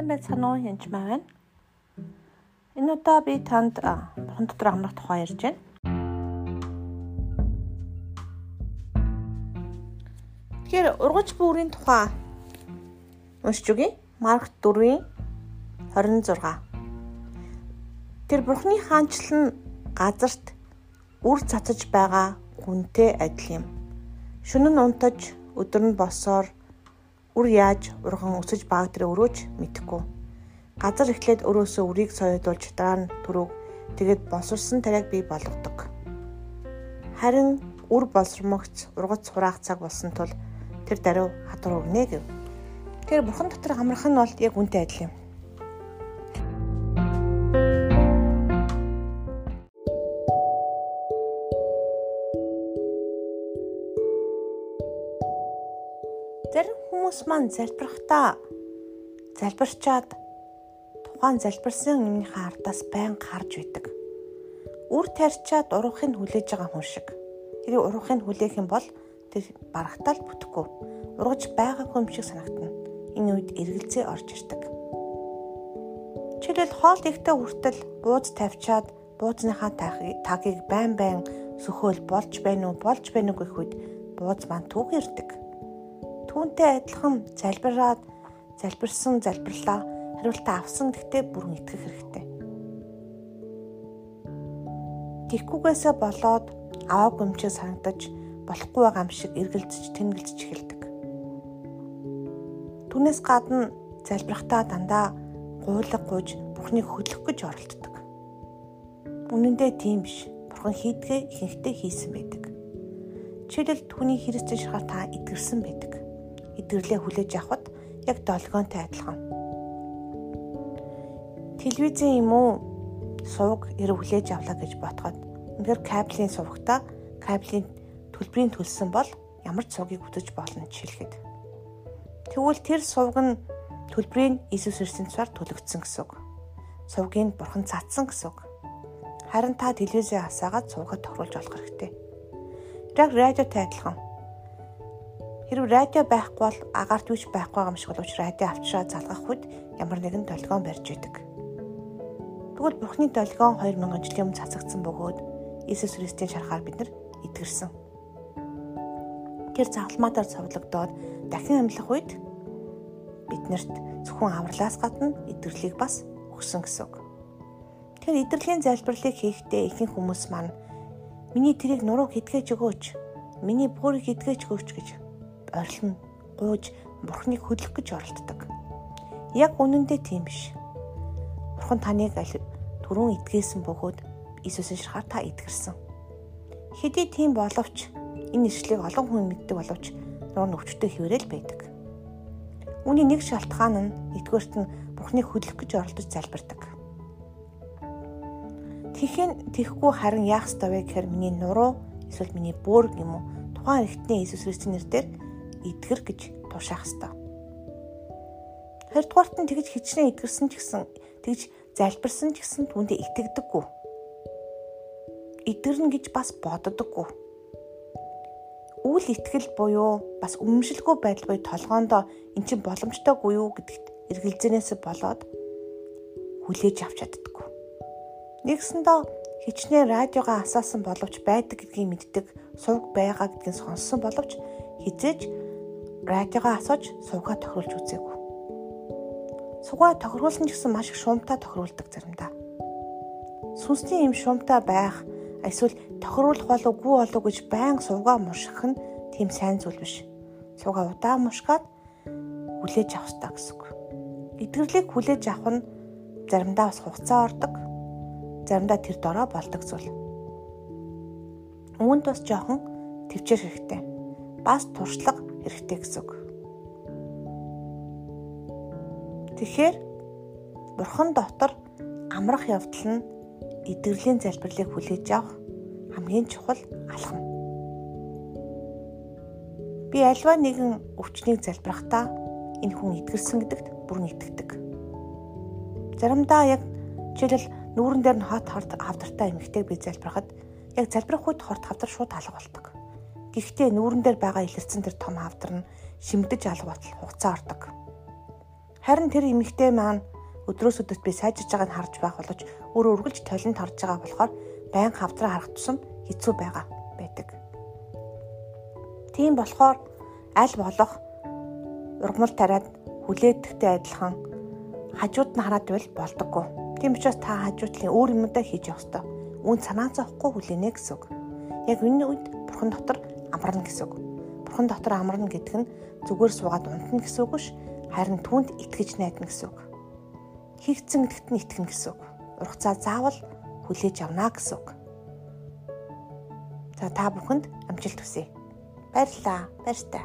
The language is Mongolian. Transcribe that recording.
Уу янч маа байна. Энэ удаа би танд бурхан дотор амрах тухай ярьж байна. Тэгэхээр ургач бүрийн тухай уншиж үгэй. Марк 4-ийн 26. Тэр бурхны хаанчлал нь газарт үр цацаж байгаа хүнтэй адил юм. Шөнө нь унтаж, өдөр нь босоор үр яаж урган өсөж багдраа өрөөж мэдэхгүй. Газар эхлээд өрөөсөө үрийг соёдуулж дараа нь түрүүг тэгэд боловсрсон тариаг бий болгодог. Харин үр боловсромогц ургац хураах цаг болсон тул тэр даруй хатар өгнө гэв. Тэр бурхан дотор амрах нь бол яг үнтэй адил юм. Зарим хүмүүс маань залбирахдаа залбирчаад тухайн залбирсан юмныхаа ардаас байн гарч байдаг. Үр тарьчаад ургахыг хүлээж байгаа хүн шиг. Тэрийг ургахыг хүлээх юм бол тэр барахтаа л бүтэхгүй. Ургаж байгаагүй юм шиг санагдана. Энэ үед эргэлзээ орж ирдэг. Жишээлбэл хоол ихтэй хүртэл бууз тавьчаад буузныхаа тагийг байн байн сөхөөл болж байна уу болж байна уу гэх үед бууз маань түүх ирдэг түүнтэй адилхан залбираад залбирсан залбирлаа хариултаа авсан гэхдээ бүрэн итгэх хэрэгтэй. Тэгхгүйгээсээ болоод аваа гомчоо санагдаж болохгүй байгаа юм шиг эргэлзэж тэнгэлзэж эхэлдэг. Түүнээс гадна залбирахтаа дандаа гуйлга гуйж Бурхныг хөдлөх гэж оролддог. Үнэн дээр тийм биш. Бурхан хийдгээ ихэнхдээ хийсэн байдаг. Жишээлбэл түүний Христос шахаар та итгэрсэн байдаг идэвхлээ хүлээж авахд яг долгионтой адилхан. Телевизэн юм уу сувг ирэ хүлээж авлаа гэж ботход үнэхээр кабелийн сувгтаа кабелийн төлбөрийн төлсөн бол ямар ч сувгийг үзэж болно жишээлхэд. Тэгвэл тэр сувг нь төлбөрийн Иесус Христосийн цаар төлөгдсөн гэсэн үг. Сувгийг бурхан цацсан гэсэн үг. Харин та телевизээ асаагаад сувгаад тохируулж болох хэрэгтэй. Яг радиотой адилхан Хэрв радио байхгүй бол агаарт юуч байхгүй юм шиг боловч радио авчраа залгах үед ямар нэгэн долгион барьж идэг. Тэгвэл Бурхны долгион 2000 жилийн өмнө цацагдсан бөгөөд Иесус Христийн шарахаар бид нар итгэрсэн. Тэр загалмаатаар цовдлогдоод дахин амьлах үед биднэрт зөвхөн авралаас гадна идэвхлийг бас өгсөн гэсэн үг. Тэр идэвхлийн залбирлыг хийхдээ ихэнх хүмүүс маань миний тэрийг нуруу хидгээж өгөөч. Миний буурыг хидгээж өгөөч гэж орилно, гууж бурхныг хөдлөх гэж оролддог. Яг үнэндээ тийм биш. Бурхан таныг түрүүн итгээсэн бөгөөд Иесусийн шарахаар та итгэрсэн. Хэдий тийм боловч энэ ишлийг олон хүн мэддэг боловч нуур нөвчтэй хിവэрэл байдаг. Үүний нэг шалтгаан нь нэгдүгээрт нь Бурхныг хөдлөх гэж оролдож залбирдаг. Тэхийн тэхгүй харин яах ёстой вэ гэхээр миний нуруу эсвэл миний бөөрг юм уу тухайн эртний Иесус Христосийн нэрээр идгэр гэж тушаах ёстой. Хоёрдугаарт нь тэгж хичнээн идгэрсэн ч гэсэн тэгж залбирсан ч гэсэн түүндээ итгэдэггүй. Идгэрнэ гэж бас боддоггүй. Үйл итгэл буюу бас өмнөшлгүй байдал буюу толгоондоо эн чинь боломжтойгүй юу гэдэгт эргэлзэнээс болоод хүлээж авч чаддаггүй. Нэгсэндээ хичнээн радиогоо асаасан боловч байдаг гэдгийг мэддэг, сувг байгаа гэдгийг сонссон боловч хизээж радиогоо асууж сувгаа тохируулж үзээгүй. Сугаа тохируулсан ч гэсэн маш их шуумтай тохируулдаг заримдаа. Сүнсний юм шуумтай байх эсвэл тохируулах болов гүй болов гэж байн сувгаа мушгах нь тийм сайн зүйл биш. Сувгаа удаан мушгаад хүлээж авах хэрэгтэй гэсэн үг. Эдгэрлийг хүлээж авах нь заримдаа бас хугацаа ордог. Заримдаа тэр дорой болдог зүйл. Үүнд бас жоохон төвчээр хэрэгтэй. Бас туршлага хэрэгтэй гэсэн үг. Тэгэхээр Бурхан дотор амрах явдал нь эдгэрлийн залбирлыг хүлээж авах хамгийн чухал алхам. Би альва нэгэн өвчнийг залбирахдаа энэ хүн эдгэрсэн гэдэгт бүрэн итгэдэг. Заримдаа яг жишээлбэл нүүрэн дээр нь хот хорт хавдартай эмэгтэйг би залбирахад яг залбирах үед хорт хавдар шууд алга болдог. Гэхдээ нүүрэн дээр байгаа илэрсэн тэр том хавдар нь шимдэж алга батал хугацаа ордог. Харин тэр эмэгтэй маань өдрөөс өдөрт би сайжирж байгааг нь харж байх боловч өөрөө үргэлж толинд харж байгаа болохоор байн хавдраа харах тусам хэцүү байгаа байдаг. Тийм болохоор аль болох ургамал тариад хүлээдэгтэй адилхан хажууд нь хараад байвал болдоггүй. Тийм учраас та хажуудлын өөр юмудаа хийж явах ёстой. Үн санаа зовхгүй хүлээнэ гэсэн үг. Яг энэ үед бурхан дотор амарна гэсэн үг. Бурхан дотор амарна гэдэг нь зүгээр суугаад унтна гэсэн үг биш харин түүнд итгэж найдна гэсэн үг. Хийгдсэн гэдэгт нь итгэнэ гэсэн үг. Ургацаа заавал хүлээж авна гэсэн үг. За та бүхэнд амжилт хүсье. Баярлалаа. Баяртай.